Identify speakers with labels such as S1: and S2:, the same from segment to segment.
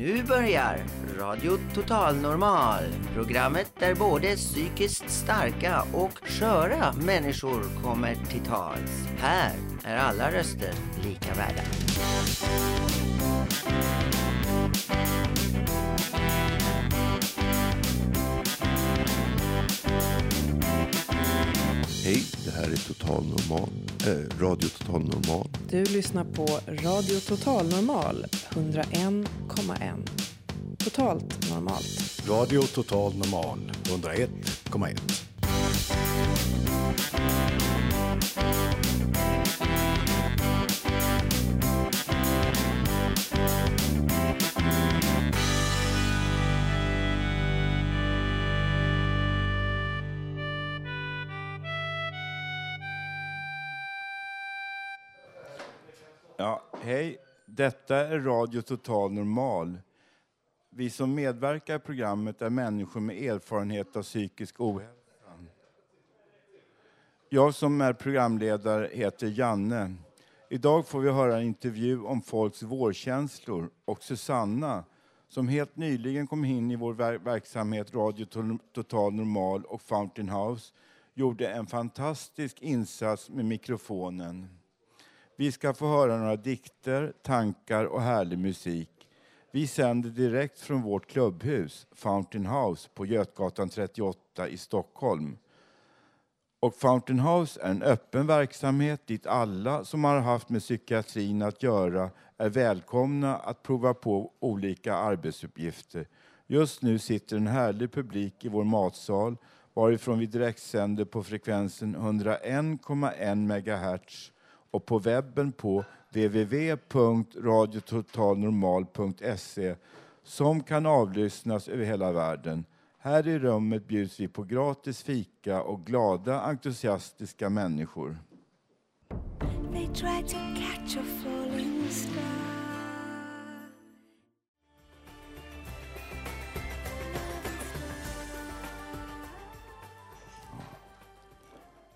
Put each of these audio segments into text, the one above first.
S1: Nu börjar Radio Total Normal. Programmet där både psykiskt starka och sköra människor kommer till tals. Här är alla röster lika värda.
S2: Hej, det här är Total Normal, Radio Total Normal.
S3: Du lyssnar på Radio Total Normal 101,1. Totalt normalt.
S4: Radio Total Normal 101,1.
S5: Hej. Detta är Radio Total Normal. Vi som medverkar i programmet är människor med erfarenhet av psykisk ohälsa. Jag som är programledare heter Janne. Idag får vi höra en intervju om folks vårkänslor och Susanna som helt nyligen kom in i vår verksamhet Radio Total Normal och Fountain House gjorde en fantastisk insats med mikrofonen. Vi ska få höra några dikter, tankar och härlig musik. Vi sänder direkt från vårt klubbhus, Fountain House, på Götgatan 38 i Stockholm. Och Fountain House är en öppen verksamhet dit alla som har haft med psykiatrin att göra är välkomna att prova på olika arbetsuppgifter. Just nu sitter en härlig publik i vår matsal varifrån vi direktsänder på frekvensen 101,1 MHz och på webben på www.radiototalnormal.se som kan avlyssnas över hela världen. Här i rummet bjuds vi på gratis fika och glada, entusiastiska människor.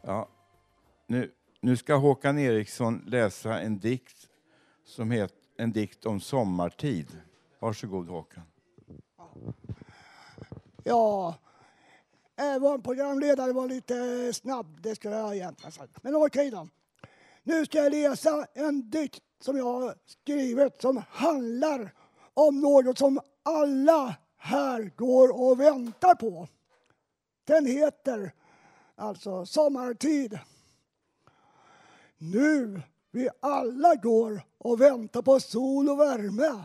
S5: Ja, nu, nu ska Håkan Eriksson läsa en dikt som heter En dikt om sommartid. Varsågod Håkan.
S6: Ja, eh, vår programledare var lite snabb, det skulle jag egentligen sagt. Men okej då. Nu ska jag läsa en dikt som jag har skrivit som handlar om något som alla här går och väntar på. Den heter alltså Sommartid. Nu vi alla går och väntar på sol och värme.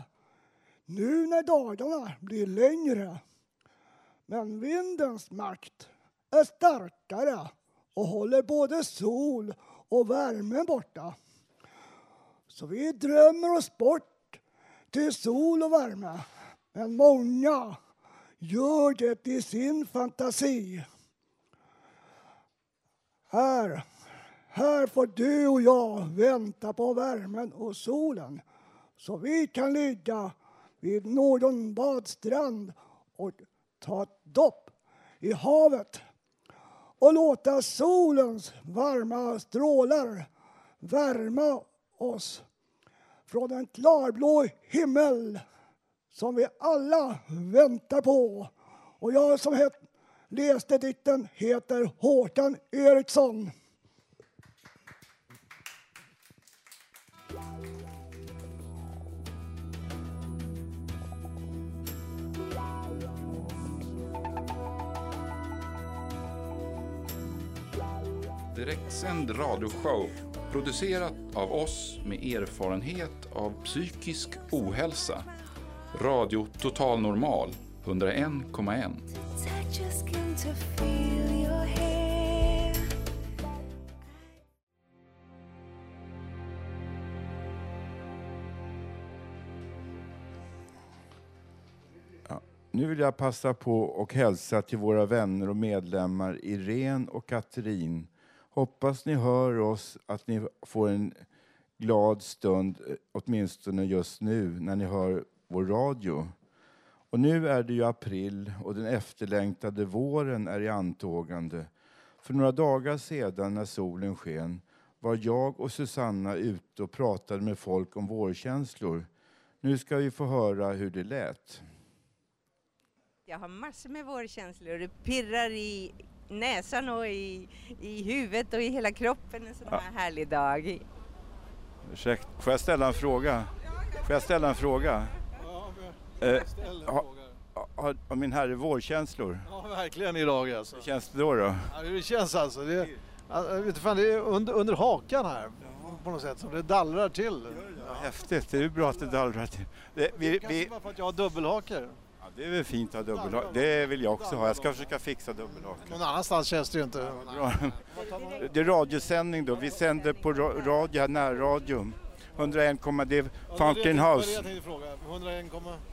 S6: Nu när dagarna blir längre men vindens makt är starkare och håller både sol och värme borta. Så vi drömmer oss bort till sol och värme. Men många gör det i sin fantasi. Här, här får du och jag vänta på värmen och solen så vi kan ligga vid någon badstrand och ta ett dopp i havet och låta solens varma strålar värma oss från en klarblå himmel som vi alla väntar på. Och jag som het, läste dikten heter Håkan Eriksson.
S7: Direktsänd radioshow producerat av oss med erfarenhet av psykisk ohälsa. Radio Total Normal 101,1.
S5: Nu vill jag passa på och hälsa till våra vänner och medlemmar Irene och Katrin. Hoppas ni hör oss, att ni får en glad stund, eh, åtminstone just nu, när ni hör vår radio. Och nu är det ju april och den efterlängtade våren är i antågande. För några dagar sedan när solen sken var jag och Susanna ute och pratade med folk om vårkänslor.
S8: Nu ska vi få höra hur det lät.
S9: Jag har massor med vårkänslor. Det pirrar i näsan och i, i huvudet och i hela kroppen en sån här härlig dag.
S8: Ursäkta, får jag ställa en fråga? Får jag ställa en fråga? Eh, ha, har, har min herre vårkänslor?
S10: Ja, verkligen idag alltså.
S8: Hur känns det då? då?
S10: Ja, det känns alltså. Det, ja, vet fan, det är under, under hakan här på något sätt som det dallrar till.
S8: Ja, häftigt, det är ju bra att det dallrar till. Det, vi,
S10: Kanske
S8: vi,
S10: bara för att jag har dubbelhakor.
S8: Det är väl fint att ha dubbelhak. Det vill jag också ha. Jag ska försöka fixa dubbelhak.
S10: Någon annanstans känns det ju inte.
S8: Det är radiosändning då. Vi sänder på ra- radio, här närradio. 101, det är Fountain House,
S10: jag tänkte fråga?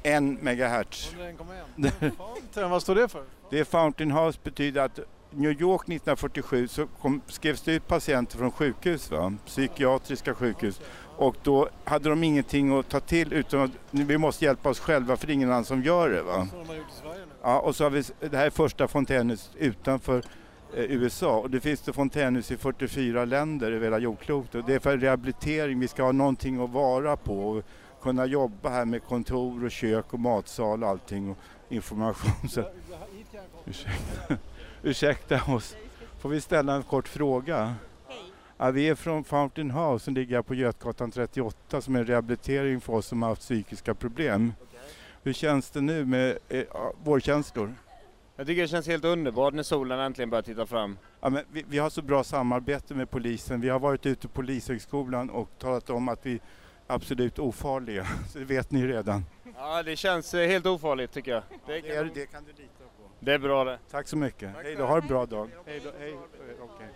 S10: 101,1?
S8: 1 megahertz.
S10: 101,1? Fountain, vad står det för?
S8: Det är Fountain House betyder att New York 1947 så kom, skrevs det ut patienter från sjukhus, va? psykiatriska sjukhus. Och då hade de ingenting att ta till utan att vi måste hjälpa oss själva för det är ingen annan som gör det. Va?
S10: Som de har gjort i Sverige nu.
S8: Ja, och så har vi, det här är första fontänhuset utanför eh, USA och det finns det fontänhus i 44 länder över hela jordklotet. Det är för rehabilitering, vi ska ha någonting att vara på och kunna jobba här med kontor och kök och matsal och allting och information. Så, ursäkta, ursäkta oss, får vi ställa en kort fråga? Ja, vi är från Fountain House som ligger på Götgatan 38 som är en rehabilitering för oss som har haft psykiska problem. Hur känns det nu med eh, ja, vårkänslor?
S11: Jag tycker det känns helt underbart när solen äntligen börjar titta fram.
S8: Ja, men vi, vi har så bra samarbete med polisen. Vi har varit ute på Polishögskolan och talat om att vi är absolut ofarliga. Så det vet ni redan.
S11: Ja, det känns eh, helt ofarligt tycker jag. Det,
S8: Det, är, det kan du lita på.
S11: det är bra det.
S8: Tack så mycket. Hej då, ha en bra dag. Hej då, hej. Okej.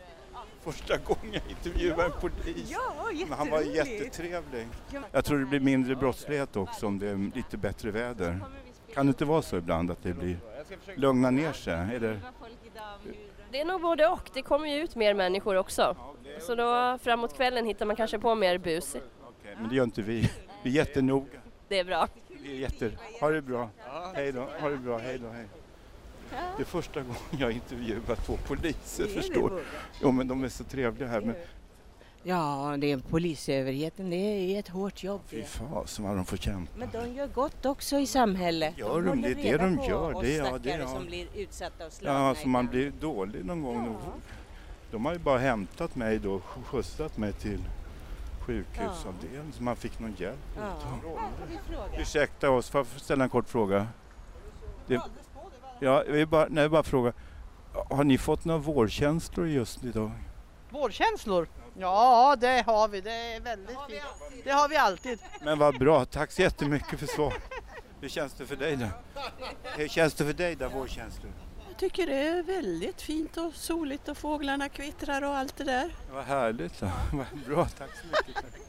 S8: Första gången jag intervjuar en polis.
S9: Ja,
S8: Men han var jättetrevlig. Jag tror det blir mindre brottslighet också om det är lite bättre väder. Kan det inte vara så ibland att det blir lugna ner sig? Är det...
S12: Det är nog både och. Det kommer ju ut mer människor också. Så då framåt kvällen hittar man kanske på mer bus.
S8: Okej, men det gör inte vi. Vi är jättenoga.
S12: Det är bra.
S8: Vi är jätte... Ha det bra. Hej då. Ha det bra. Hej då. Hej. Det är första gången jag intervjuar två poliser, förstår du? Jo, men de är så trevliga här. Men
S9: Ja, det är polisöverheten. Det är ett hårt jobb.
S8: fy fasen vad de får kämpa.
S9: Men de gör gott också i samhället.
S8: Gör de
S9: håller
S8: det? Det är
S9: reda
S8: de gör. Det är- ja, det är- ja.
S9: som blir utsatta och slagna
S8: Ja, så man blir dålig någon gång. De har ju bara hämtat mig då, skjutsat mig till sjukhusavdelningen så man fick någon hjälp.
S9: Ja. Vi frågar.
S8: Ursäkta oss, får jag ställa en kort fråga? Det, ja, jag vill bara, nej, bara fråga. Har ni fått några vårkänslor just idag?
S13: Vårkänslor? Ja, det har vi. Det är väldigt fint. Det har vi alltid.
S8: Men vad bra, tack så jättemycket för svar. Hur känns det för dig då? Hur känns det för dig där, vårkänslor?
S13: Jag tycker det är väldigt fint och soligt och fåglarna kvittrar och allt det där.
S8: Vad härligt. Då. Vad Bra, tack så mycket. Tack.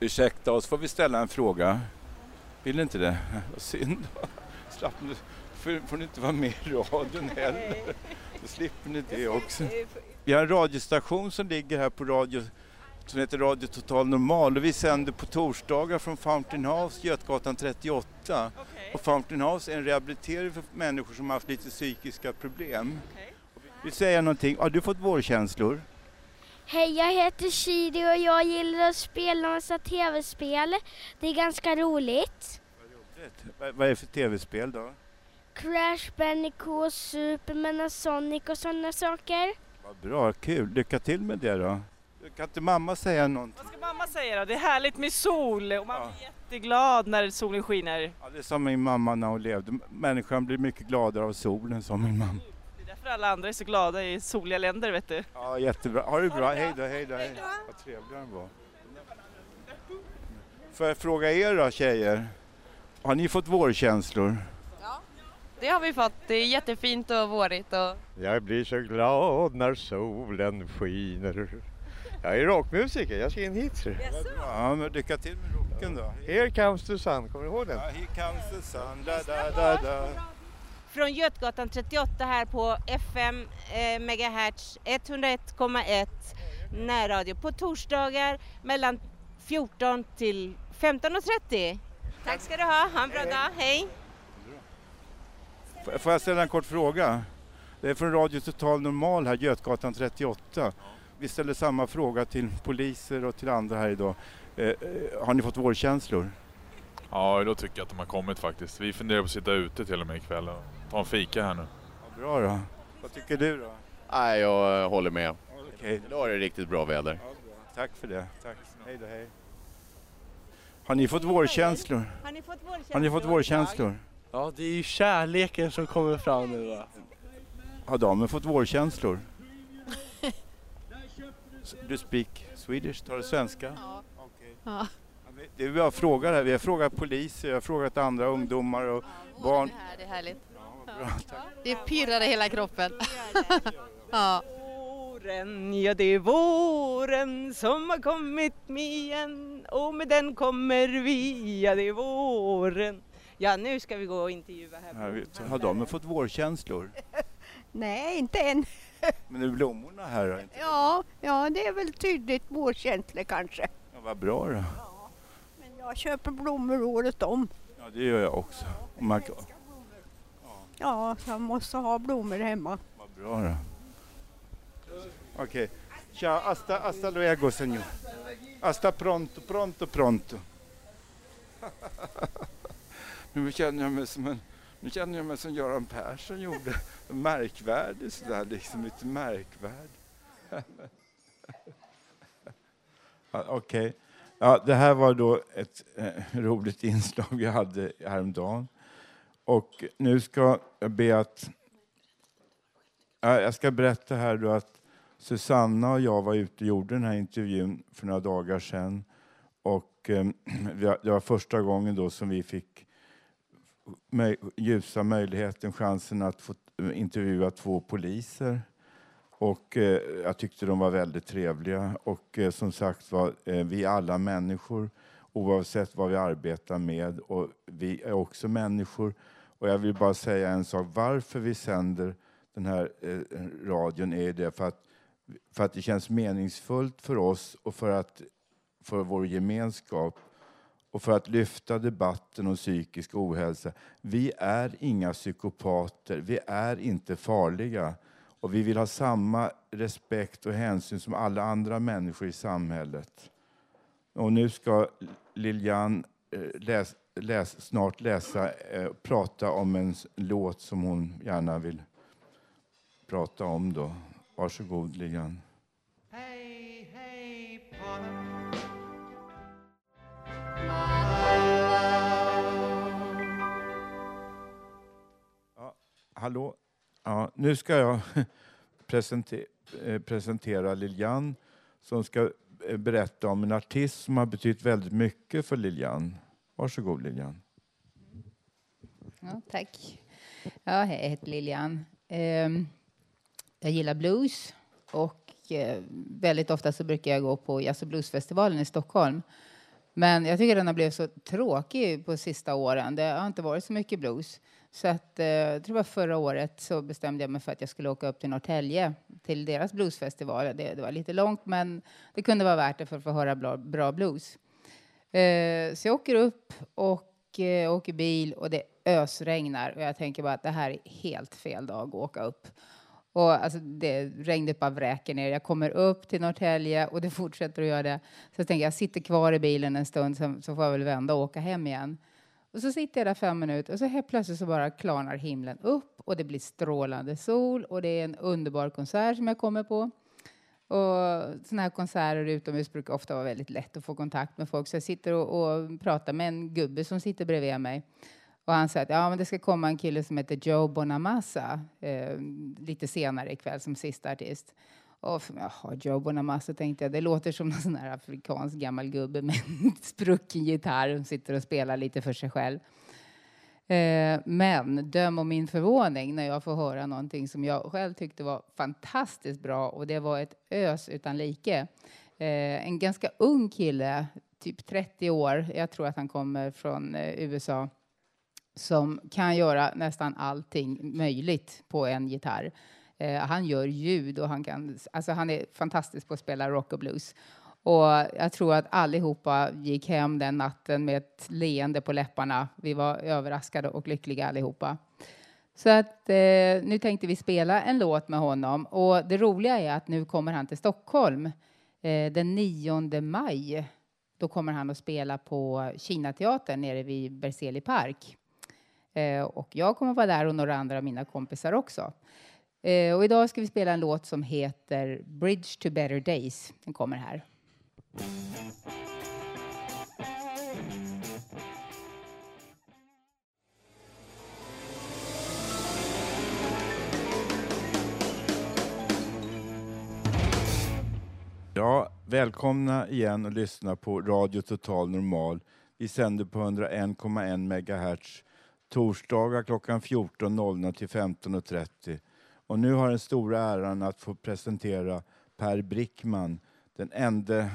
S8: Ursäkta oss, får vi ställa en fråga? Vill inte det? Vad synd. Slapp nu. Får, får ni inte vara med i radion heller? Då slipper ni det också. Vi har en radiostation som ligger här på radio som heter Radio Total Normal och vi sänder på torsdagar från Fountain House, Götgatan 38. Och Fountain House är en rehabilitering för människor som har haft lite psykiska problem. Vill säga någonting? Har du fått vårkänslor?
S14: Hej, jag heter Shiri och jag gillar att spela massa tv-spel. Det är ganska roligt.
S8: Vad vad är det för tv-spel då?
S14: Crash Bandicoot, Superman och Sonic och sådana saker.
S8: Vad bra, kul. Lycka till med det då. Kan inte mamma säga någonting?
S13: Vad ska mamma säga då? Det är härligt med sol och man blir jätteglad när solen skiner.
S8: Ja, det är som min mamma när hon levde. Människan blir mycket gladare av solen, som min mamma.
S13: Det är därför alla andra är så glada i soliga länder vet du.
S8: Ja, jättebra. Ha det bra. Hej då, hej då. Hej. Vad trevlig han var. Får jag fråga er då, tjejer? Har ni fått vårkänslor?
S12: Det har vi fått. Det är jättefint och vårigt. Och...
S11: Jag blir så glad när solen skiner. Jag är rockmusiker, jag ska in hit.
S8: Ja, men lycka till med rocken då.
S11: Here comes the sun, kommer du ihåg den?
S8: Ja, here comes the sun, da, da, da, da.
S9: Från Götgatan 38 här på FM eh, megahertz 101,1 närradio på torsdagar mellan 14 till 15.30. Tack ska du ha, ha en bra dag, hej!
S8: Får- jag ställa en kort fråga? Det är från Radio Total Normal här, Götgatan 38. Vi ställer samma fråga till poliser och till andra här idag. Eh, eh, har ni fått vårkänslor?
S15: Ja, då tycker jag att de har kommit faktiskt. Vi funderar på att sitta ute till och med ikväll och ta en fika här nu.
S5: Bra då. Vad tycker du då?
S16: Nej, jag eh, håller med.
S5: Okej.
S16: Idag är det riktigt bra väder.
S5: Tack för det. Tack. Hej då, hej. Har ni fått vårkänslor?
S9: Har ni fått vårkänslor?
S5: Har ni fått vårkänslor?
S17: Ja, det är ju kärleken som kommer fram nu va.
S5: Har damen fått vårkänslor? Du speak Swedish, tar du svenska?
S8: Ja.
S5: Okej.
S8: Ja.
S5: Det är jag frågar här. Vi har frågat poliser, jag har frågat andra ungdomar och barn.
S8: Det, här, det är härligt.
S5: bra,
S8: Det pirrar i hela kroppen. ja.
S9: Våren, ja det är våren som har kommit med igen och med den kommer vi, ja det är våren. Ja nu ska vi gå och intervjua här.
S5: Här, vet- Har damen fått vårkänslor?
S11: Nej, inte än.
S5: Men är blommorna här då?
S11: Ja, ja, det är väl tydligt vårkänsla kanske.
S5: Ja, vad bra då.
S11: Men jag köper blommor året om.
S5: Ja, det gör jag också. Och man,
S11: Ja, jag måste ha blommor hemma.
S5: vad bra då. Okej. Ciao, hasta, hasta luego señor. Hasta pronto, pronto, pronto. nu känner jag mig som en nu känner jag mig som Göran Persson gjorde. Märkvärdig sådär, liksom lite märkvärdig. Okej. Okej. Ja, det här var då ett eh, roligt inslag vi hade häromdagen. Och nu ska jag be att... Ja, jag ska berätta här då att Susanna och jag var ute och gjorde den här intervjun för några dagar sedan. Och eh, det var första gången då som vi fick ljusa möjligheten, chansen att få eh, intervjua två poliser. Och eh, jag tyckte de var väldigt trevliga. Och eh, som sagt var, eh, vi är alla människor oavsett vad vi arbetar med. Och vi är också människor. Och jag vill bara säga en sak. Varför vi sänder den här eh, radion är det för att, för att det känns meningsfullt för oss och för, att, för vår gemenskap och för att lyfta debatten om psykisk ohälsa. Vi är inga psykopater, vi är inte farliga. Och vi vill ha samma respekt och hänsyn som alla andra människor i samhället. Och nu ska Lilian eh, läs, läs, snart läsa, eh, prata om en låt som hon gärna vill prata om. Då. Varsågod Lilian. Hallå? Ja, nu ska jag presentera, eh, presentera Lilian som ska eh, berätta om en artist som har betytt väldigt mycket för Lilian. Varsågod Lilian.
S18: Ja, tack. Ja, hej, jag heter Lilian. Ehm, jag gillar blues och eh, väldigt ofta så brukar jag gå på jazz och bluesfestivalen i Stockholm. Men jag tycker den har blivit så tråkig på sista åren. Det har inte varit så mycket blues. Så att, eh, jag tror det var förra året så bestämde jag mig för att jag skulle åka upp till Norrtälje till deras bluesfestival. Det, det var lite långt men det kunde vara värt det för att få höra bra, bra blues. Eh, så jag åker upp och eh, åker bil och det ösregnar. Och jag tänker bara att det här är helt fel dag att åka upp. Och alltså det, regnet bara vräker ner. Jag kommer upp till Norrtälje och det fortsätter att göra det. Så jag tänker jag sitter kvar i bilen en stund så, så får jag väl vända och åka hem igen. Och så sitter jag där fem minuter och så helt plötsligt så bara klarnar himlen upp och det blir strålande sol och det är en underbar konsert som jag kommer på. Och sådana här konserter utomhus brukar ofta vara väldigt lätt att få kontakt med folk. Så jag sitter och, och pratar med en gubbe som sitter bredvid mig. Och han säger att ja, men det ska komma en kille som heter Joe Bonamassa eh, lite senare ikväll som sista artist. Och för, jaha, Joe Bonamassa tänkte jag, det låter som någon sån här afrikansk gammal gubbe med en sprucken gitarr som sitter och spelar lite för sig själv. Eh, men döm om min förvåning när jag får höra någonting som jag själv tyckte var fantastiskt bra och det var ett ös utan like. Eh, en ganska ung kille, typ 30 år, jag tror att han kommer från eh, USA, som kan göra nästan allting möjligt på en gitarr. Eh, han gör ljud och han kan, alltså han är fantastisk på att spela rock och blues. Och jag tror att allihopa gick hem den natten med ett leende på läpparna. Vi var överraskade och lyckliga allihopa. Så att eh, nu tänkte vi spela en låt med honom. Och det roliga är att nu kommer han till Stockholm eh, den 9 maj. Då kommer han att spela på Kinateatern nere vid Berzelii park. Eh, och jag kommer vara där och några andra av mina kompisar också. Eh, och idag ska vi spela en låt som heter Bridge to better days. Den kommer här.
S5: Ja, välkomna igen och lyssna på Radio Total Normal. Vi sänder på 101,1 MHz torsdagar klockan 14.00 till 15.30. Och nu har den stora äran att få presentera Per Brickman, den enda eh,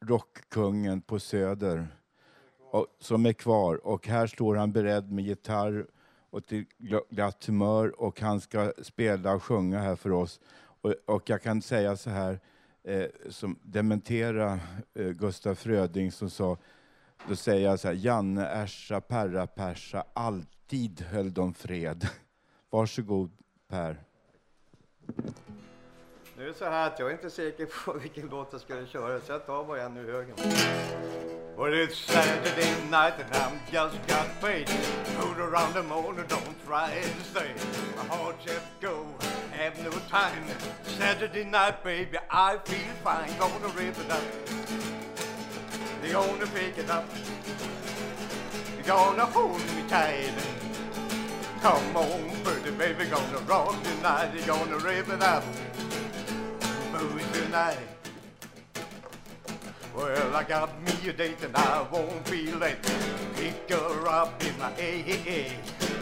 S5: rockkungen på Söder och, som är kvar. Och här står han beredd med gitarr och till glatt humör och han ska spela och sjunga här för oss. Och, och jag kan säga så här, eh, som dementera eh, Gustaf Fröding som sa, då säger jag så här, Janne, Ersa, Perra, Persa, alltid höll de fred. Varsågod Per.
S19: Nu är det så här att jag är inte säker på vilken låt jag ska köra så jag tar bara en ur högen. Well it's Saturday night and I'm just got paid. Food around the morning, don't try to stay. My heart just go, have no time. Saturday night, baby, I feel fine. Gonna rip it up. They gonna pick it up. They gonna hold me tight. Come on, pretty baby, gonna rock tonight. They gonna rip it up. Move tonight. Well, I got me a date and I won't be late. Pick her up in my AA.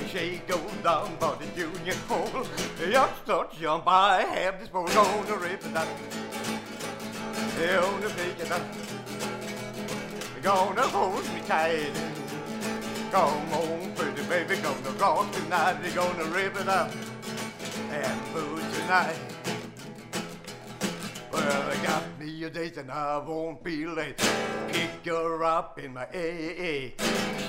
S19: She goes down by the Union Hall. Just start jump, I have this ball gonna rip it up. Gonna pick it up. Gonna hold me tight. Come on, pretty baby, gonna rock tonight. They gonna rip it up and move tonight. Well, I got me a date and I won't be late. Pick her up in my AA.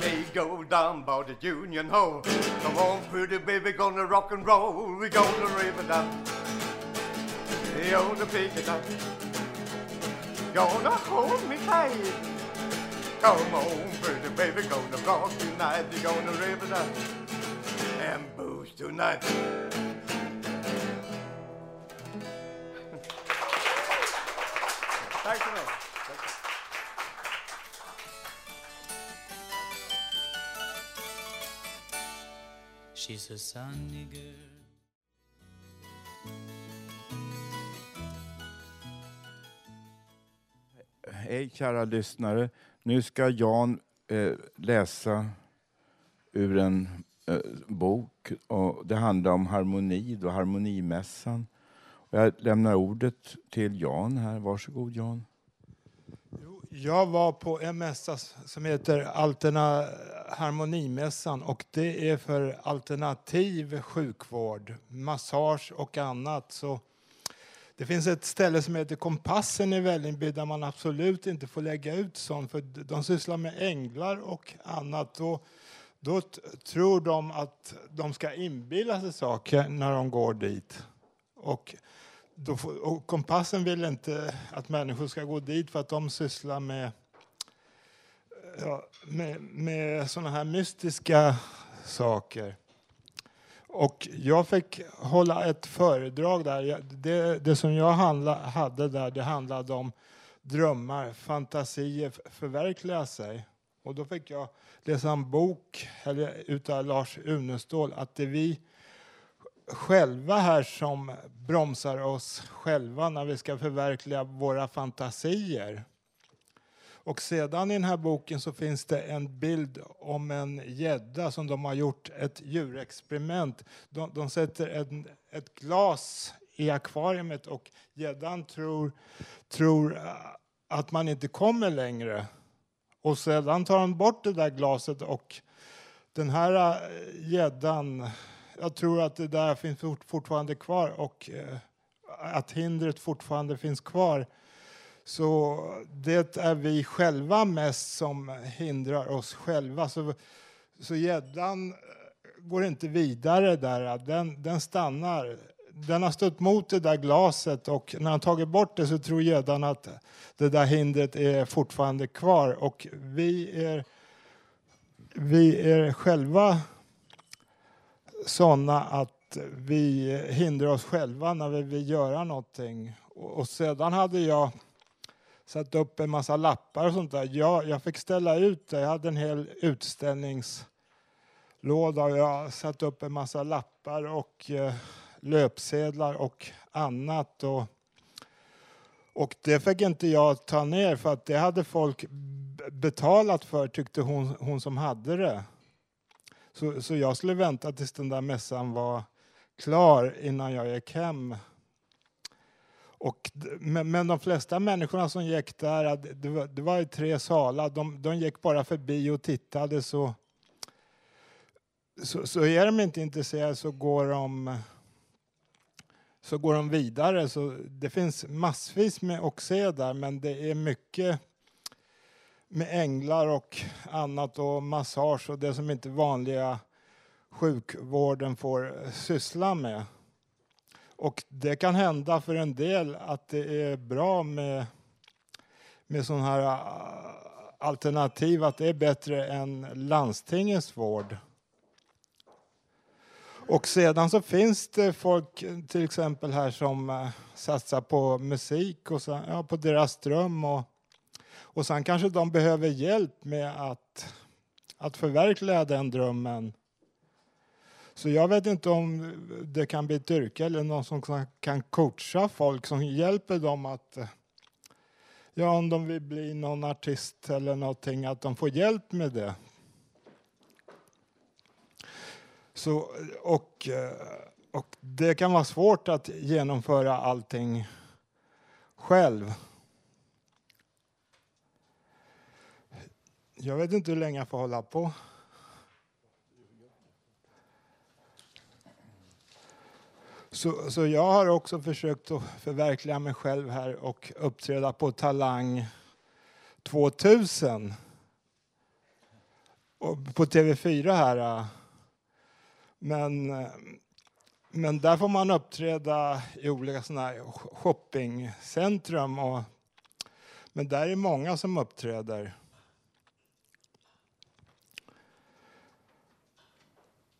S19: She go down by the Union Hall. Come on, pretty baby, gonna rock and roll. We gonna rip it up. Gonna pick it up. Gonna hold me tight. Come on, pretty baby, gonna rock tonight. You're gonna rip it up and booze tonight. Tack så mycket. Tack.
S20: She's a sunny girl.
S5: Hej kära lyssnare. Nu ska Jan eh, läsa ur en eh, bok. Och det handlar om harmoni, då, harmonimässan. Och jag lämnar ordet till Jan här. Varsågod Jan.
S21: Jag var på en mässa som heter Alterna Harmonimässan och det är för alternativ sjukvård, massage och annat. Så det finns ett ställe som heter Kompassen i Vällingby där man absolut inte får lägga ut sånt för de sysslar med änglar och annat. Då, då tror de att de ska inbilla sig saker när de går dit. Och då får, och kompassen vill inte att människor ska gå dit för att de sysslar med, ja, med, med såna här mystiska saker. Och jag fick hålla ett föredrag där. Det, det som jag handla, hade där det handlade om drömmar, fantasier förverkliga sig. Och då fick jag läsa en bok eller, utav Lars Unestål att det är vi själva här som bromsar oss själva när vi ska förverkliga våra fantasier. Och sedan i den här boken så finns det en bild om en gädda som de har gjort ett djurexperiment. De, de sätter en, ett glas i akvariet och gäddan tror, tror eh, att man inte kommer längre. Och sedan tar de bort det där glaset och den här eh, gäddan, jag tror att det där finns fortfarande kvar och eh, att hindret fortfarande finns kvar. Så det är vi själva mest som hindrar oss själva. Så, så gäddan eh, går inte vidare där. Den, den stannar den har stött mot det där glaset och när han tagit bort det så tror gäddan att det där hindret är fortfarande kvar och vi är, vi är själva sådana att vi hindrar oss själva när vi vill göra någonting. Och, och sedan hade jag satt upp en massa lappar och sånt där. Jag, jag fick ställa ut det. Jag hade en hel utställningslåda och jag satt upp en massa lappar och eh, löpsedlar och annat. Och, och det fick inte jag ta ner för att det hade folk betalat för tyckte hon, hon som hade det. Så, så jag skulle vänta tills den där mässan var klar innan jag gick hem. Och, men, men de flesta människorna som gick där, det- det var, det var tre salar, de, de gick bara förbi och tittade så, så, så är de inte intresserade så går de så går de vidare. Så det finns massvis med att se där, men det är mycket med änglar och annat och massage och det som inte vanliga sjukvården får syssla med. Och det kan hända för en del att det är bra med, med sådana här äh, alternativ, att det är bättre än landstingets vård. Och sedan så finns det folk till exempel här som äh, satsar på musik och sen, ja, på deras dröm. Och, och sen kanske de behöver hjälp med att, att förverkliga den drömmen. Så jag vet inte om det kan bli ett yrke eller någon som kan coacha folk som hjälper dem att eh, Ja, om de vill bli någon artist eller någonting, att de får hjälp med det. Så, och, eh, och det kan vara svårt att genomföra allting själv. Jag vet inte hur länge jag får hålla på. Så, så jag har också försökt att förverkliga mig själv här och uppträda på Talang 2000. Och på TV4 här. Äh. Men, äh, men där får man uppträda i olika såna här shoppingcentrum. Och, men där är många som uppträder.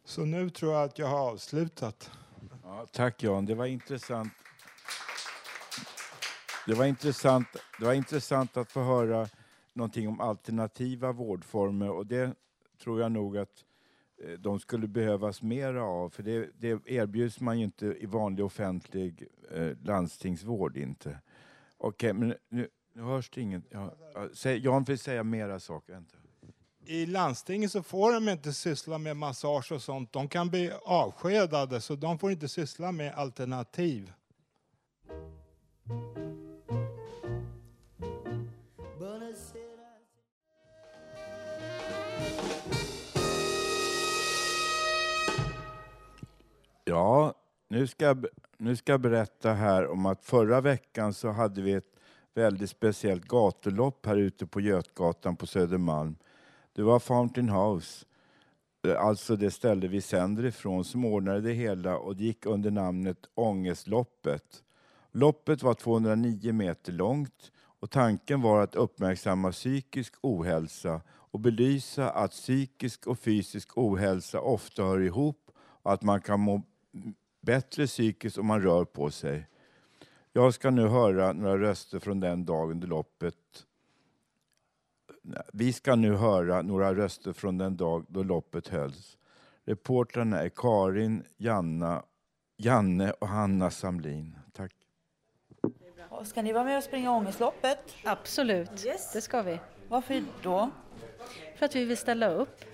S21: Så nu tror jag att jag har avslutat.
S5: Ja, tack Jan, det var intressant. Det var intressant, det var intressant att få höra någonting om alternativa vårdformer och det tror jag nog att eh, de skulle behövas mera av, för det, det erbjuds man ju inte i vanlig offentlig eh, landstingsvård inte. Okej, men nu, nu hörs det inget. Ja, Jan vill säga mera saker. Vänta.
S21: I landstinget så får de inte syssla med massage och sånt. De kan bli avskedade, så de får inte syssla med alternativ.
S5: Ja, nu ska, jag, nu ska jag berätta här om att förra veckan så hade vi ett väldigt speciellt gatulopp här ute på Götgatan på Södermalm. Det var Fountain House, eh, alltså det ställe vi sänder ifrån, som ordnade det hela och det gick under namnet Ångestloppet. Loppet var 209 meter långt och tanken var att uppmärksamma psykisk ohälsa och belysa att psykisk och fysisk ohälsa ofta hör ihop och att man kan må bättre psykiskt om man rör på sig. Jag ska nu höra några röster från den dagen under loppet. Vi ska nu höra några röster från den dag då loppet hölls. Reportrarna är Karin, Janna, Janne och Hanna Samlin. Tack.
S22: Ska ni vara med och springa ångestloppet?
S23: Absolut, det ska vi.
S22: Varför då?
S23: För att vi vill ställa upp.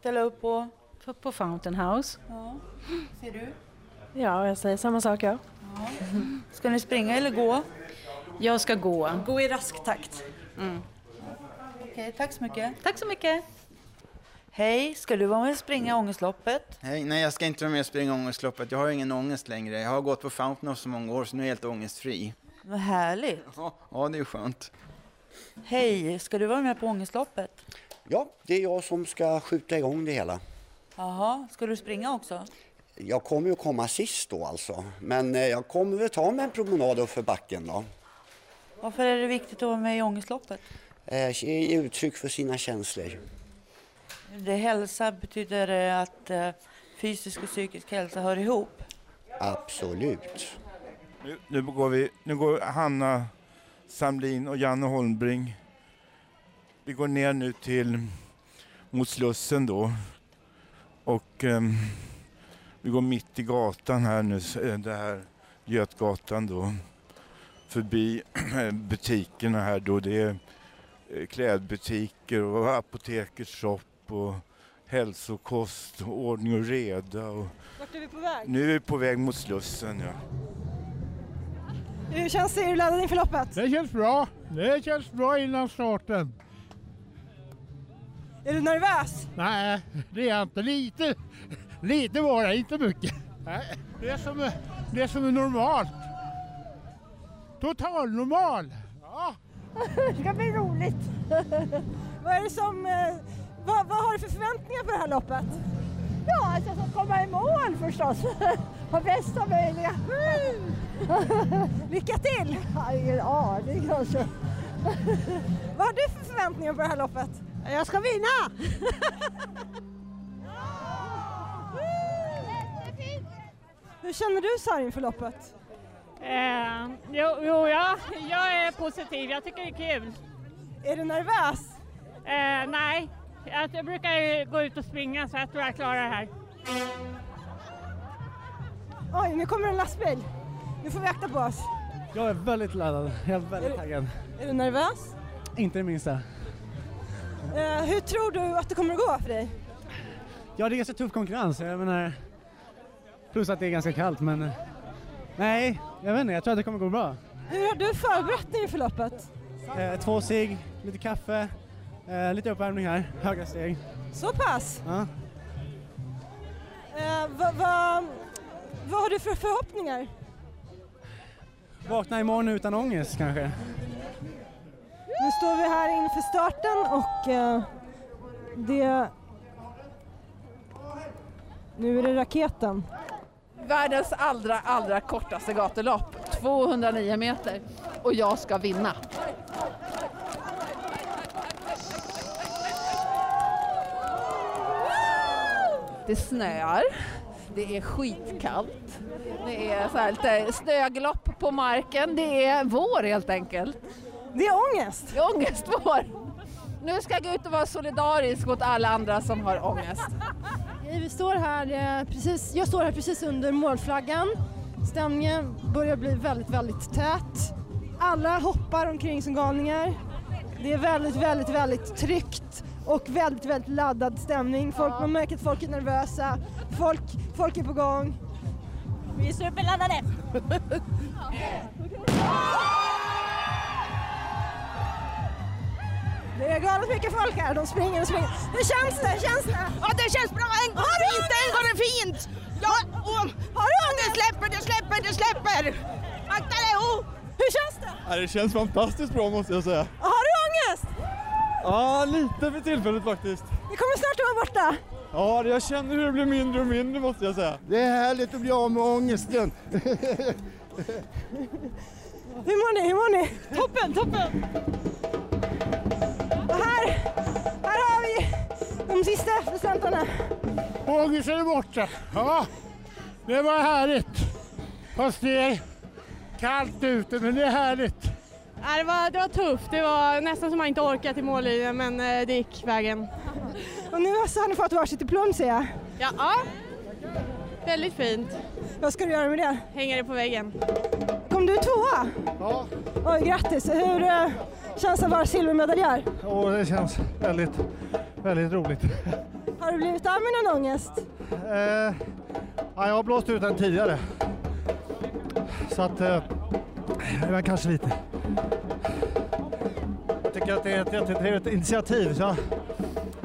S22: Ställa upp på?
S23: På, på Fountain House.
S22: Ja. Ser du?
S23: Ja, jag säger samma sak ja.
S22: Ja. Ska ni springa eller gå?
S23: Jag ska gå.
S22: Gå i rask takt.
S23: Mm.
S22: Okej, tack så mycket.
S23: Tack så mycket.
S22: Hej, ska du vara med och springa ångestloppet?
S24: Hej, nej jag ska inte vara med och springa ångestloppet. Jag har ingen ångest längre. Jag har gått på Fountain of så många år så nu är jag helt ångestfri.
S22: Vad härligt.
S24: Ja, ja det är skönt.
S22: Hej, ska du vara med på ångestloppet?
S25: Ja, det är jag som ska skjuta igång det hela.
S22: Jaha, ska du springa också?
S26: Jag kommer ju komma sist då alltså. Men eh, jag kommer väl ta mig en promenad upp för backen då.
S22: Varför är det viktigt att vara med i Ångestloppet?
S26: Eh, Ge uttryck för sina känslor.
S22: Det hälsa betyder det att eh, fysisk och psykisk hälsa hör ihop.
S26: Absolut.
S5: Nu, nu, går vi, nu går Hanna Samlin och Janne Holmbring. Vi går ner nu till mot Slussen då. Och ehm, vi går mitt i gatan här nu, eh, det här Götgatan då. Förbi butikerna här då. Det är klädbutiker och apotekets shop och hälsokost och ordning och reda. Och
S27: Vart är vi på väg?
S5: nu är vi på väg mot Slussen ja.
S27: Hur känns det? Är du laddad inför loppet?
S28: Det känns bra. Det känns bra innan starten.
S27: Är du nervös?
S28: Nej, det är jag inte. Lite, lite bara, inte mycket. Nej, det är som, det är som är normalt. Total normal. Ja.
S27: det ska bli roligt. vad är det som... eh, Vad, vad har du för förväntningar på det här loppet? Ja, att jag ska komma i mål förstås. På bästa möjliga. Lycka till! Har ingen aning alltså. Vad har du för förväntningar på det här loppet? Jag ska vinna! Hur känner du så här inför loppet?
S25: Eh, jo, jo ja, jag är positiv. Jag tycker det är kul.
S27: Är du nervös?
S25: Eh, nej, jag, jag brukar ju gå ut och springa så jag tror jag klarar det här.
S27: Oj, nu kommer en lastbil. Nu får vi akta på oss.
S29: Jag är väldigt laddad. Jag är väldigt taggad.
S27: Är du nervös?
S29: Inte det minsta.
S27: Eh, hur tror du att det kommer att gå för dig?
S29: Ja, det är ganska tuff konkurrens. Jag menar, plus att det är ganska kallt, men eh, nej, jag vet inte. Jag tror att det kommer gå bra.
S27: Hur har du förberett dig inför loppet?
S29: Eh, två cigg, lite kaffe, eh, lite uppvärmning här, höga steg.
S27: Så pass?
S29: Ja.
S27: Eh, vad, vad, vad har du för förhoppningar?
S29: Vakna imorgon utan ångest kanske.
S27: Nu står vi här inför starten och eh, det... Nu är det raketen.
S30: Världens allra, allra kortaste gatulopp, 209 meter. Och jag ska vinna. Det snöar, det är skitkallt, det är så här lite snöglopp på marken, det är vår helt enkelt.
S27: Det är ångest?
S30: Det är ångestvår. Nu ska jag gå ut och vara solidarisk mot alla andra som har ångest.
S27: Vi står här, eh, precis, jag står här precis under målflaggan. Stämningen börjar bli väldigt, väldigt tät. Alla hoppar omkring som galningar. Det är väldigt, väldigt, väldigt tryggt och väldigt, väldigt laddad stämning. Folk, Man märker att folk är nervösa, folk, folk är på gång. Vi är superladdade! Det är galet mycket folk här, de springer och springer. Hur känns det? Hur känns det?
S31: Ja, det känns bra. En går
S27: Har du
S31: fint, en går det fint. Ja, och,
S27: har du
S31: det släpper, det släpper, det släpper. Akta dig, oh.
S27: Hur känns det?
S32: Ja, det känns fantastiskt bra måste jag säga.
S27: Har du ångest?
S32: Ja, lite för tillfället faktiskt.
S27: Det kommer snart att vara borta.
S32: Ja, jag känner hur det blir mindre och mindre måste jag säga.
S33: Det är härligt att bli av med ångesten.
S27: Hur mår ni? Hur mår ni? Toppen, toppen! De sista eftersläntarna.
S28: Ångesten är borta. Ja, det var härligt. Fast det är kallt ute, men det är härligt.
S25: Ja, det, var, det var tufft. Det var nästan som man inte orkat till mållinjen men eh, det gick vägen.
S27: Och nu har ni fått varsitt diplom ser jag.
S25: Ja, ja. väldigt fint.
S27: Vad ska du göra med det?
S25: Hänga det på väggen.
S27: Kom du tvåa?
S33: Ja.
S27: Oj, grattis. Hur eh, känns det att vara silvermedaljör?
S33: Och det känns väldigt, väldigt roligt.
S27: Har du blivit av med någon ångest?
S33: Eh, ja, jag har blåst ut den tidigare. Så att, eh, men kanske lite. Jag tycker att det är ett jättetrevligt initiativ. Så jag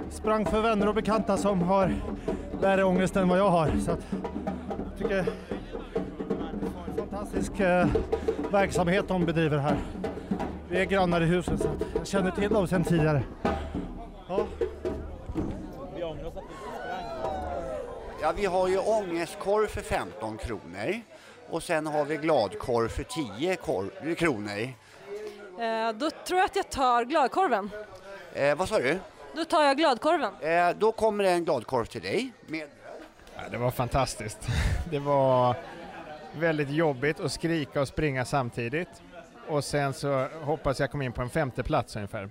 S33: sprang för vänner och bekanta som har värre ångest än vad jag har. Så att, jag tycker det är en fantastisk eh, verksamhet de bedriver här. Vi är grannar i huset så jag känner till dem sedan tidigare. Ja.
S26: Ja, vi har ju ångestkorv för 15 kronor och sen har vi gladkorv för 10 kor- kronor.
S34: Eh, då tror jag att jag tar gladkorven.
S26: Eh, vad sa du?
S34: Då tar jag gladkorven.
S26: Eh, då kommer det en gladkorv till dig. Med...
S35: Ja, det var fantastiskt. Det var väldigt jobbigt att skrika och springa samtidigt. Och sen så hoppas jag kom in på en femte plats ungefär.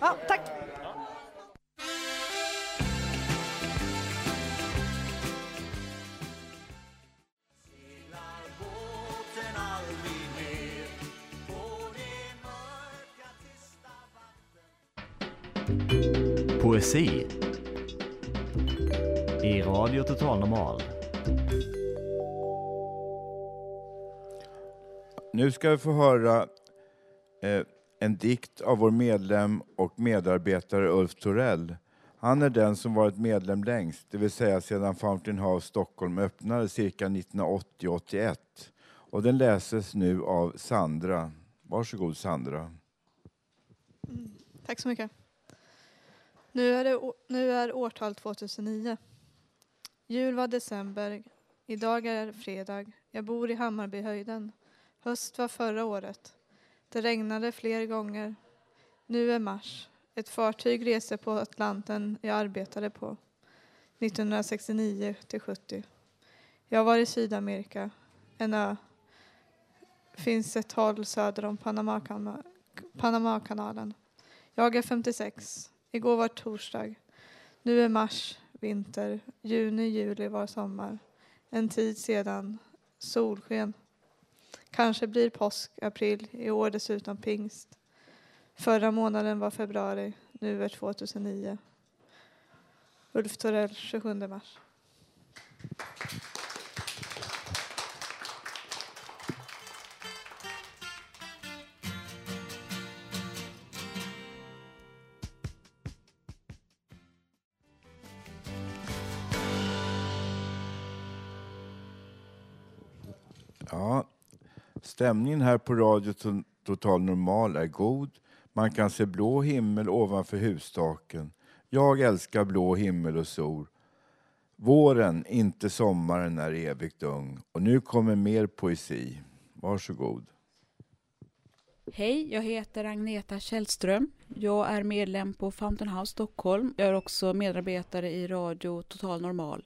S34: Ja, tack.
S36: Poesi i Radio Total Normal.
S5: Nu ska vi få höra eh, en dikt av vår medlem och medarbetare Ulf Torell. Han är den som varit medlem längst, det vill säga sedan Fountain House Stockholm öppnade cirka 1980-81. Och den läses nu av Sandra. Varsågod Sandra.
S37: Tack så mycket. Nu är, det, nu är årtal 2009. Jul var december. Idag är det fredag. Jag bor i Hammarbyhöjden. Höst var förra året. Det regnade fler gånger. Nu är mars. Ett fartyg reste på Atlanten jag arbetade på. 1969 till 70. Jag var i Sydamerika. En ö. Finns ett håll söder om Panamakanalen. Jag är 56. Igår var torsdag. Nu är mars, vinter. Juni, juli var sommar. En tid sedan. Solsken. Kanske blir påsk, april. I år dessutom pingst. Förra månaden var februari. Nu är 2009. Ulf Torell, 27 mars.
S5: Stämningen här på Radio Total Normal är god. Man kan se blå himmel ovanför hustaken. Jag älskar blå himmel och sol. Våren, inte sommaren, är evigt ung. Och nu kommer mer poesi. Varsågod.
S38: Hej, jag heter Agneta Källström. Jag är medlem på Fountain House Stockholm. Jag är också medarbetare i Radio Total Normal.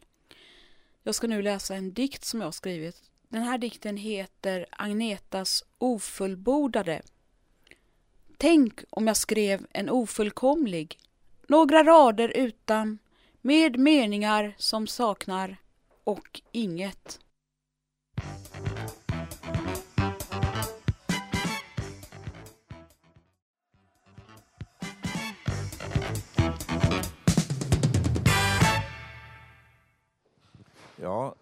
S38: Jag ska nu läsa en dikt som jag har skrivit. Den här dikten heter Agnetas ofullbordade. Tänk om jag skrev en ofullkomlig, några rader utan, med meningar som saknar och inget.
S5: Ja,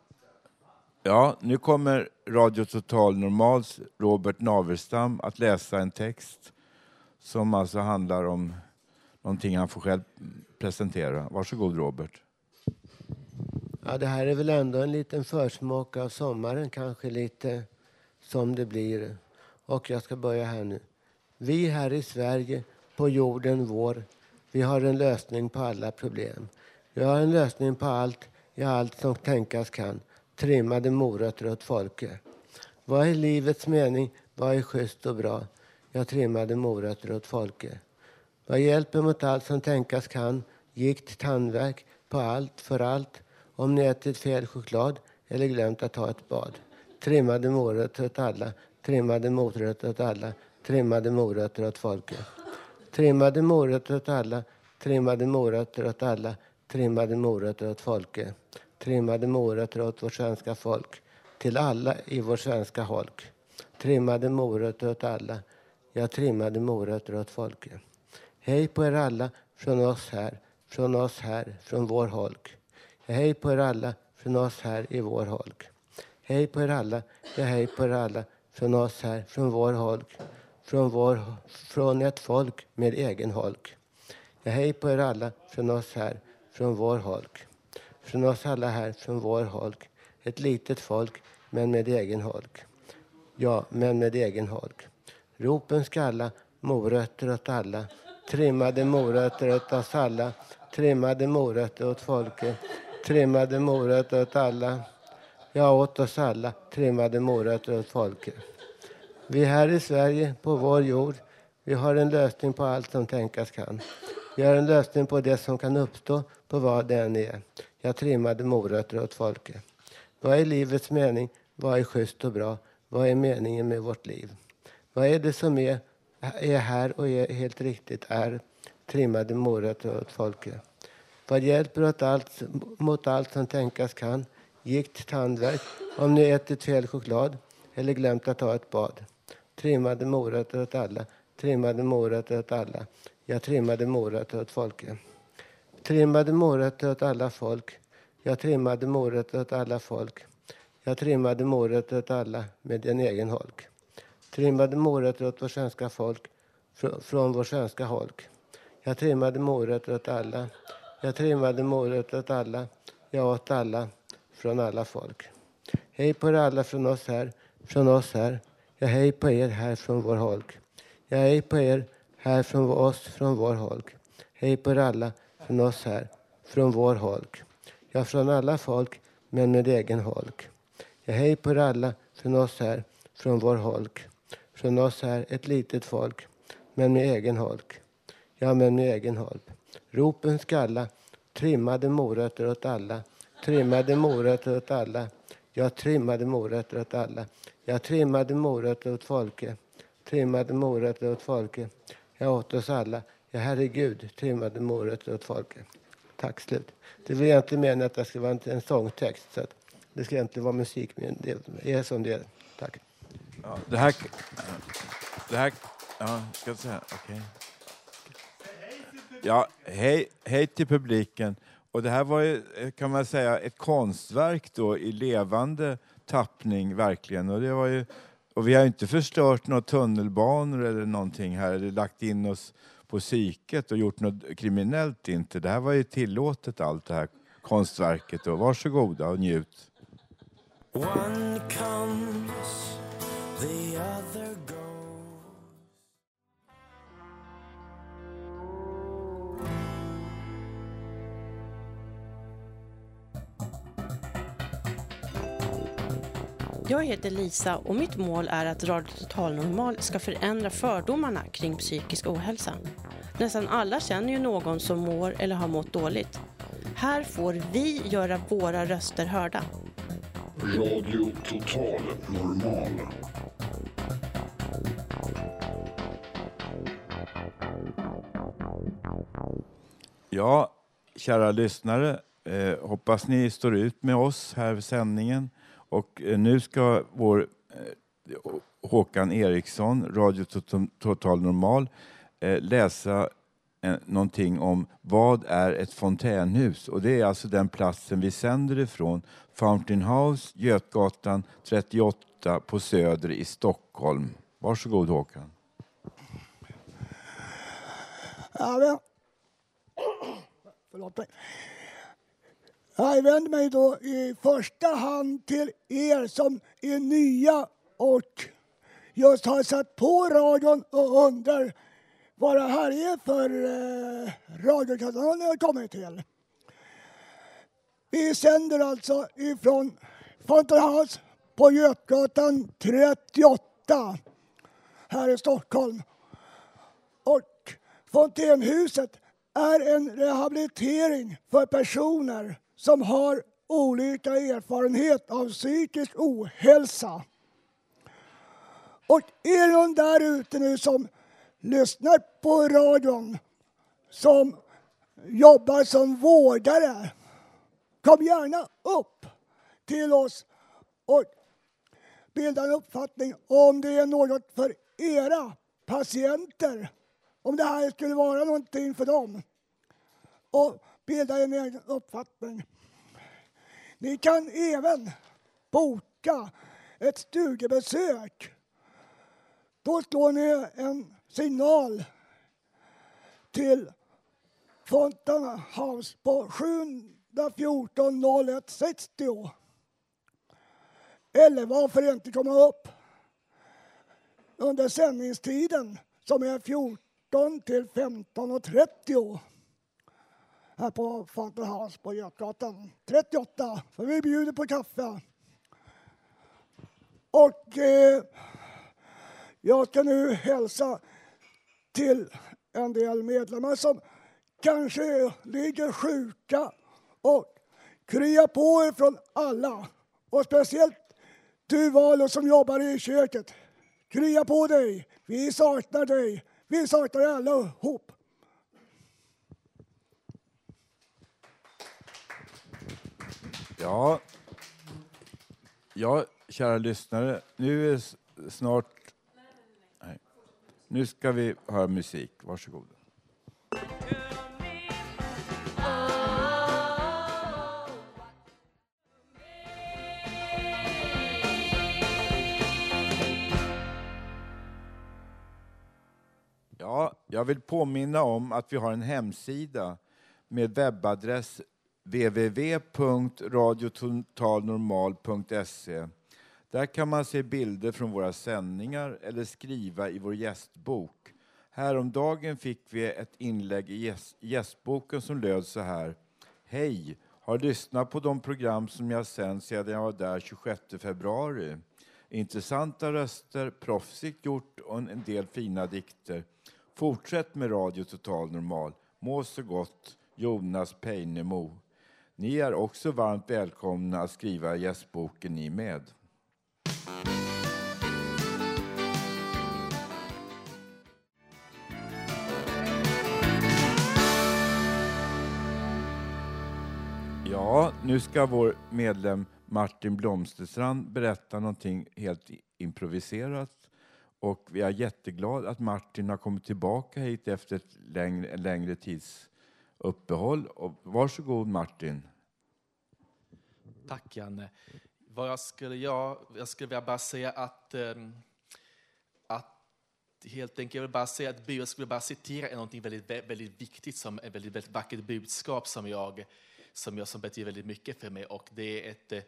S5: ja nu kommer Radio Total Normals Robert Naverstam att läsa en text som alltså handlar om någonting han får själv presentera. Varsågod Robert.
S39: Ja, det här är väl ändå en liten försmak av sommaren, kanske lite som det blir. Och jag ska börja här nu. Vi här i Sverige, på jorden vår, vi har en lösning på alla problem. Vi har en lösning på allt, i allt som tänkas kan. Trimmade morötter åt Folke. Vad är livets mening? Vad är schysst och bra? Jag trimmade morötter åt Folke. Vad hjälper mot allt som tänkas kan? Gikt, tandvärk, på allt, för allt. Om ni ätit fel choklad eller glömt att ta ett bad. Trimmade morötter åt alla, trimmade morötter åt alla, trimmade morötter åt Folke. Trimmade morötter åt alla, trimmade morötter åt alla, trimmade morötter åt folket. Trimmade morötter åt vårt svenska folk, till alla i vår svenska holk. Trimmade morötter åt alla, jag trimmade morötter åt folket. Hej på er alla från oss här, från oss här, från vår holk. Hej på er alla från oss här i vår holk. Hej på er alla, ja hej på er alla från oss här, från vår holk. Från, vår, från ett folk med egen holk. Ja, hej på er alla från oss här, från vår holk. Från oss alla här, från vår holk. Ett litet folk, men med egen holk. Ja, men med egen holk. Ropen skalla, morötter åt alla. Trimmade morötter åt oss alla. Trimmade morötter åt folket. trimmade morötter åt alla. Ja, åt oss alla, trimmade morötter åt folket. Vi här i Sverige, på vår jord, vi har en lösning på allt som tänkas kan. Vi har en lösning på det som kan uppstå, på vad det än är. Jag trimmade morötter åt folket. Vad är livets mening? Vad är schysst och bra? Vad är meningen med vårt liv? Vad är det som är, är här och är helt riktigt är trimmade morötter åt folket? Vad hjälper åt allt, mot allt som tänkas kan? Gikt, tandvärk, om ni ätit fel choklad eller glömt att ta ett bad. Trimmade morötter åt alla, trimmade morötter åt alla. Jag trimmade morötter åt folket. Trimmade morötter åt alla folk. Jag trimmade morötter åt alla folk. Jag trimmade morötter åt alla med en egen holk. Trimmade morötter åt vårt svenska folk fr från vår svenska holk. Jag trimmade morötter åt alla. Jag trimmade morötter åt alla. Jag åt alla från alla folk. Hej på er alla från oss här, från oss här. Ja, hej på er här från vår holk. Ja, hej på er här från oss, från vår holk. Hej på er alla från oss här, från vår holk. Ja, från alla folk, men med egen holk. Ja, hej på er alla från oss här, från vår holk. Från oss här, ett litet folk, men med egen holk. Ja, men med egen holk. Ropen skalla, trimmade morötter åt alla. Trimmade morötter åt alla. Jag trimmade morötter åt alla. Jag trimmade morötter åt folket. Trimmade morötter åt folket. Jag åt oss alla. Ja, herregud, trimmade morötter åt folket. Tack, slut. Det var egentligen meningen att det skulle vara en, en sångtext. Så att det ska egentligen vara musik, men det är som det är. Tack.
S5: Ja, det här... Det här... Ja, ska jag säga? Okej. Ja, hej, hej till publiken. Och det här var ju, kan man säga, ett konstverk då i levande tappning, verkligen. Och, det var ju, och vi har inte förstört några tunnelbanor eller någonting här, eller lagt in oss på psyket och gjort något kriminellt inte. Det här var ju tillåtet allt det här konstverket. Och varsågoda och njut.
S40: One comes, the other goes.
S41: Jag heter Lisa och mitt mål är att Radio Total Normal ska förändra fördomarna kring psykisk ohälsa. Nästan alla känner ju någon som mår eller har mått dåligt. Här får vi göra våra röster hörda.
S42: Radio Total Normal.
S5: Ja, kära lyssnare, eh, hoppas ni står ut med oss här vid sändningen. Och eh, nu ska vår eh, Håkan Eriksson, Radio Total Normal, eh, läsa någonting om vad är ett fontänhus? Och det är alltså den platsen vi sänder ifrån, Fountain House, Götgatan 38 på Söder i Stockholm. Varsågod Håkan.
S6: Ja, men... Förlåt mig. Jag vänder mig då i första hand till er som är nya och just har satt på radion och undrar vad det här är för eh, radiokanal ni har kommit till. Vi sänder alltså ifrån Fountain House på Götgatan 38 här i Stockholm. Och Fontänhuset är en rehabilitering för personer som har olika erfarenhet av psykisk ohälsa. Och är det någon där ute nu som lyssnar på radion som jobbar som vårdare, kom gärna upp till oss och bilda en uppfattning om det är något för era patienter. Om det här skulle vara någonting för dem. Och bilda en egen uppfattning. Ni kan även boka ett studiebesök. Då slår ni en signal till Fontana House på 714 01 60. Eller varför inte komma upp under sändningstiden som är 14 till 15.30 här på Fountain House på Götgatan 38. För vi bjuder på kaffe. Och eh, jag ska nu hälsa till en del medlemmar som kanske ligger sjuka och krya på er från alla. Och speciellt du Valo som jobbar i köket. Krya på dig. Vi saknar dig. Vi saknar alla allihop.
S5: Ja, ja, kära lyssnare, nu är snart... Nej. Nu ska vi höra musik. Varsågod. Ja, jag vill påminna om att vi har en hemsida med webbadress www.radiototalnormal.se. Där kan man se bilder från våra sändningar eller skriva i vår gästbok. Häromdagen fick vi ett inlägg i gästboken som löd så här. Hej! Har lyssnat på de program som jag sänt sedan jag var där 26 februari. Intressanta röster, proffsigt gjort och en en del fina dikter. Fortsätt med Radio Total Normal. Må så gott, Jonas Peinemo. Ni är också varmt välkomna att skriva gästboken ni med. Ja, nu ska vår medlem Martin Blomsterstrand berätta någonting helt improviserat. Och vi är jätteglada att Martin har kommit tillbaka hit efter ett längre, längre tids uppehåll. Och varsågod Martin.
S43: Tack Janne. Vad jag skulle, jag, jag skulle vilja bara säga att, ehm, att helt enkelt, jag vill bara säga att jag skulle bara citera något väldigt, väldigt viktigt, som ett väldigt, väldigt vackert budskap som jag, som jag som betyder väldigt mycket för mig. Och det är ett eh,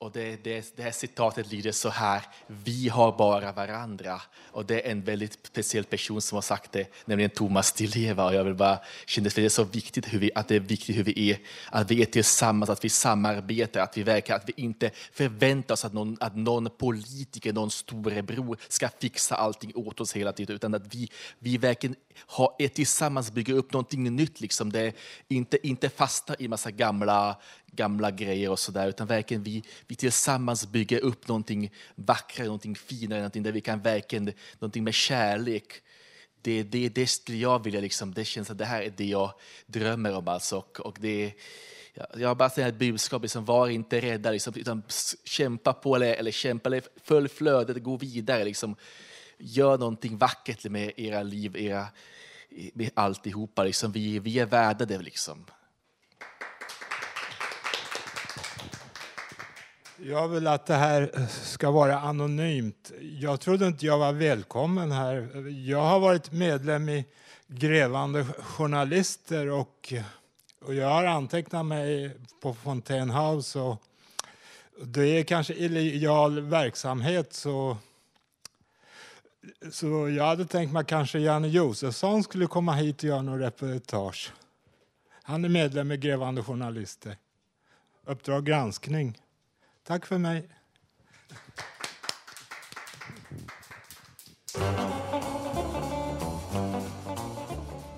S43: och det, det, det här citatet lyder så här, vi har bara varandra. Och det är en väldigt speciell person som har sagt det, nämligen Thomas Di Leva. Och jag vill bara känna att det är så viktigt hur vi, att det är viktigt hur vi är, att vi är tillsammans, att vi samarbetar, att vi verkar, att vi inte förväntar oss att någon, att någon politiker, någon storebror ska fixa allting åt oss hela tiden, utan att vi, vi verkligen har, är tillsammans bygger upp någonting nytt. Liksom. Det är inte, inte fastna i massa gamla gamla grejer och sådär, utan verkligen vi, vi tillsammans bygger upp någonting vackrare, någonting finare, någonting där vi kan verkligen, någonting med kärlek. Det, det, det skulle jag vilja, liksom, det känns att det här är det jag drömmer om alltså. Och, och det, jag, har bara säger ett budskap, liksom, var inte rädda, liksom, utan kämpa på eller, eller kämpa, eller följ flödet, gå vidare. Liksom. Gör någonting vackert med era liv, era, med alltihopa. Liksom. Vi, vi är värda det. Liksom.
S44: Jag vill att det här eh, ska vara anonymt. Jag trodde inte jag var välkommen här. Jag har varit medlem i Grävande journalister och, och jag har antecknat mig på Fontaine House. Och det är kanske illegal verksamhet så, så jag hade tänkt mig att kanske Janne Josefsson skulle komma hit och göra något reportage. Han är medlem i Grävande journalister. Uppdrag granskning. Tack för mig.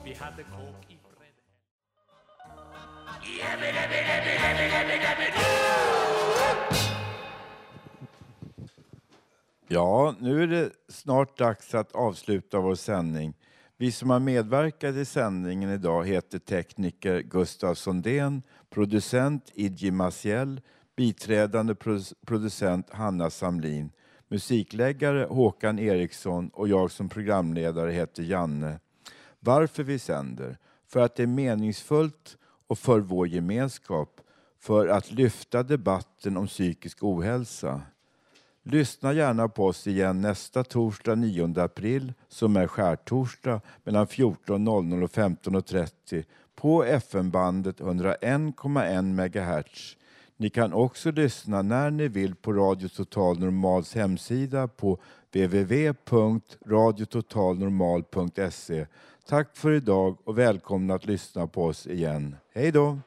S40: Vi hade kåk i bredd.
S5: Ja, nu är det snart dags att avsluta vår sändning. Vi som har medverkat i sändningen idag heter tekniker Gustav Sondén, producent Idji Maciel, biträdande producent Hanna Samlin, musikläggare Håkan Eriksson och jag som programledare heter Janne. Varför vi sänder? För att det är meningsfullt och för vår gemenskap, för att lyfta debatten om psykisk ohälsa. Lyssna gärna på oss igen nästa torsdag 9 april som är skärtorsdag mellan 14.00 och 15.30 på FM-bandet 101,1 MHz. Ni kan också lyssna när ni vill på Radio Total Normals hemsida på www.radiototalnormal.se. Tack för idag och välkomna att lyssna på oss igen. Hej då!